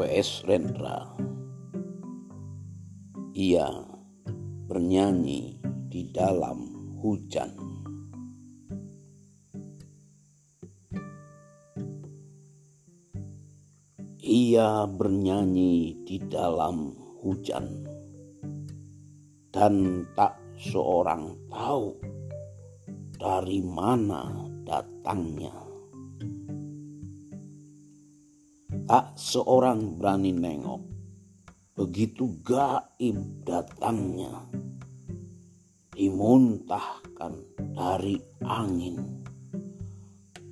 W.S. Rendra. Ia bernyanyi di dalam hujan. Ia bernyanyi di dalam hujan, dan tak seorang tahu dari mana datangnya. Tak seorang berani nengok, begitu gaib datangnya. Dimuntahkan dari angin,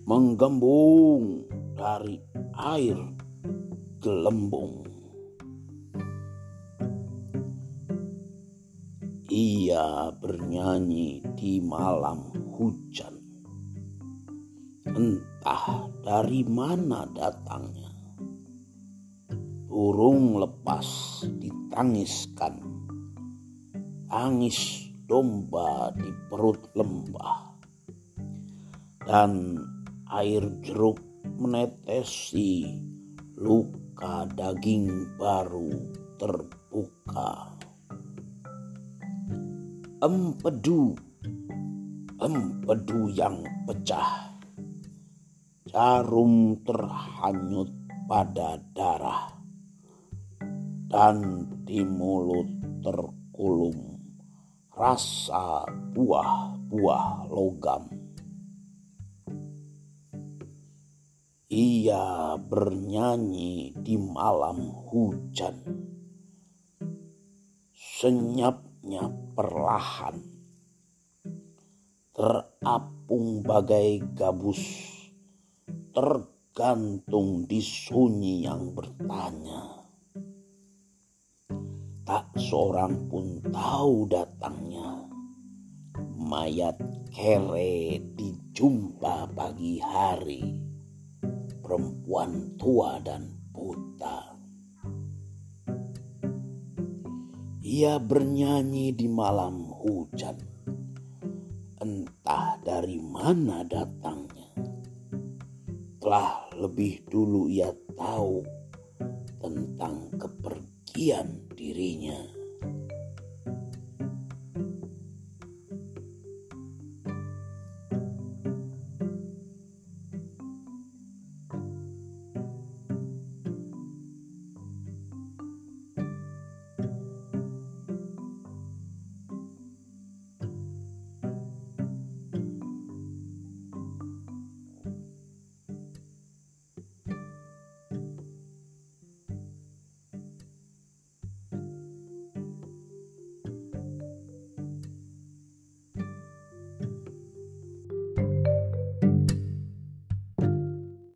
menggembung dari air gelembung. Ia bernyanyi di malam hujan. Entah dari mana datangnya. Burung lepas ditangiskan. Tangis domba di perut lembah. Dan air jeruk menetesi luka daging baru terbuka. Empedu, empedu yang pecah, jarum terhanyut pada darah, dan di mulut terkulum rasa buah-buah logam. Ia bernyanyi di malam hujan. Senyapnya perlahan. Terapung bagai gabus. Tergantung di sunyi yang bertanya. Tak seorang pun tahu datangnya. Mayat kere dijumpa pagi hari perempuan tua dan buta. Ia bernyanyi di malam hujan. Entah dari mana datangnya. Telah lebih dulu ia tahu tentang kepergian dirinya.